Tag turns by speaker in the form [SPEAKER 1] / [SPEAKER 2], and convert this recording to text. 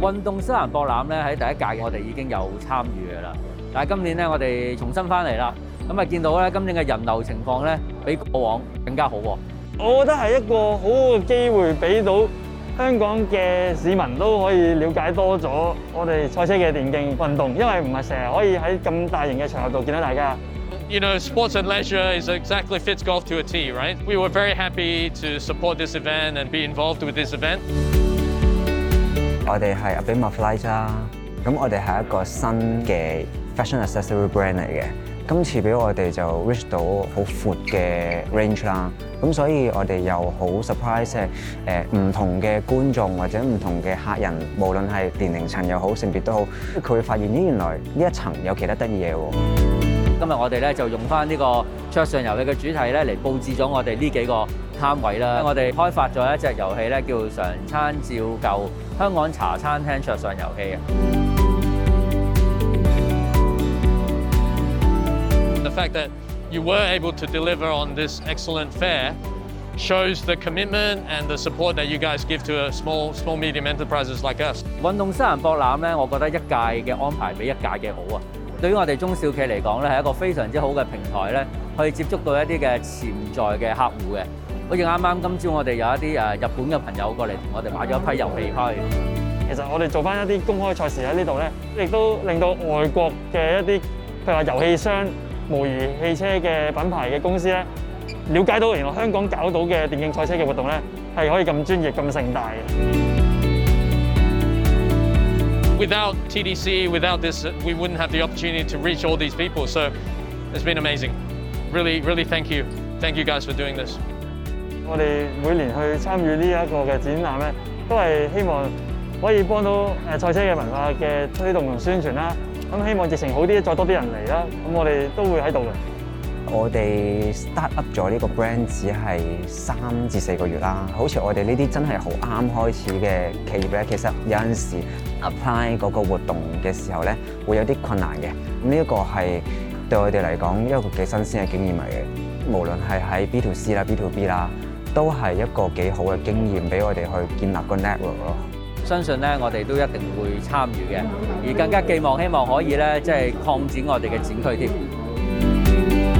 [SPEAKER 1] 運動西蘭博覽咧喺第一屆，我哋已經有參與嘅啦。但係今年咧，我哋重新翻嚟啦。咁啊，見到咧，今年嘅人流情況咧，比過往更加好喎。
[SPEAKER 2] 我覺得係一個好嘅機會，俾到香港嘅市民都可以了解多咗我哋賽車嘅田徑運動，因為唔係成日可以喺咁大型嘅場度見到大家。
[SPEAKER 3] You know, sports and leisure is exactly fits golf to a T, right? We were very happy to support this event and be involved with this event.
[SPEAKER 4] 我哋係 A B M f l i g h t 啦，咁我哋係一個新嘅 fashion accessory brand 嚟嘅。今次俾我哋就 reach 到好闊嘅 range 啦，咁所以我哋又好 surprise 誒唔同嘅觀眾或者唔同嘅客人，無論係年齡層又好，性別都好，佢會發現咦原來呢一層有其他得意嘢喎。
[SPEAKER 1] 今日我哋咧就用翻呢個桌上遊戲嘅主題咧嚟佈置咗我哋呢幾個。攤位啦，我哋開發咗一隻遊戲咧，叫《常餐照舊香港茶餐廳桌上遊戲》啊。
[SPEAKER 3] The fact that you were able to deliver on this excellent fair shows the commitment and the support that you guys give to a small small medium enterprises like us。
[SPEAKER 1] 運動三人博覽咧，我覺得一屆嘅安排比一屆嘅好啊！對於我哋中小企嚟講咧，係一個非常之好嘅平台咧，可以接觸到一啲嘅潛在嘅客户嘅。好似啱啱今朝我哋有一啲誒日本嘅朋友過嚟同我哋買咗一批遊戲車。
[SPEAKER 2] 其實我哋做翻一啲公開賽事喺呢度咧，亦都令到外國嘅一啲，譬如話遊戲商、模擬汽車嘅品牌嘅公司咧，了解到原來香港搞到嘅電競賽車嘅活動咧，係可以咁專業、咁盛大嘅。
[SPEAKER 3] Without TDC, without this, we wouldn't have the opportunity to reach all these people. So it's been amazing. Really, really thank you. Thank you guys for doing this.
[SPEAKER 2] 我哋每年去參與呢一個嘅展覽咧，都係希望可以幫到誒賽車嘅文化嘅推動同宣傳啦。咁希望疫情好啲，再多啲人嚟啦。咁我哋都會喺度嘅。
[SPEAKER 4] 我哋 start up 咗呢個 brand 只係三至四個月啦。好似我哋呢啲真係好啱開始嘅企業咧，其實有陣時 apply 嗰個活動嘅時候咧，會有啲困難嘅。咁呢一個係對我哋嚟講，一個幾新鮮嘅經驗嚟嘅。無論係喺 B to C 啦，B to B 啦。都係一個幾好嘅經驗，俾我哋去建立個 network 咯。
[SPEAKER 1] 相信咧，我哋都一定會參與嘅，而更加寄望希望可以咧，即係擴展我哋嘅展區添。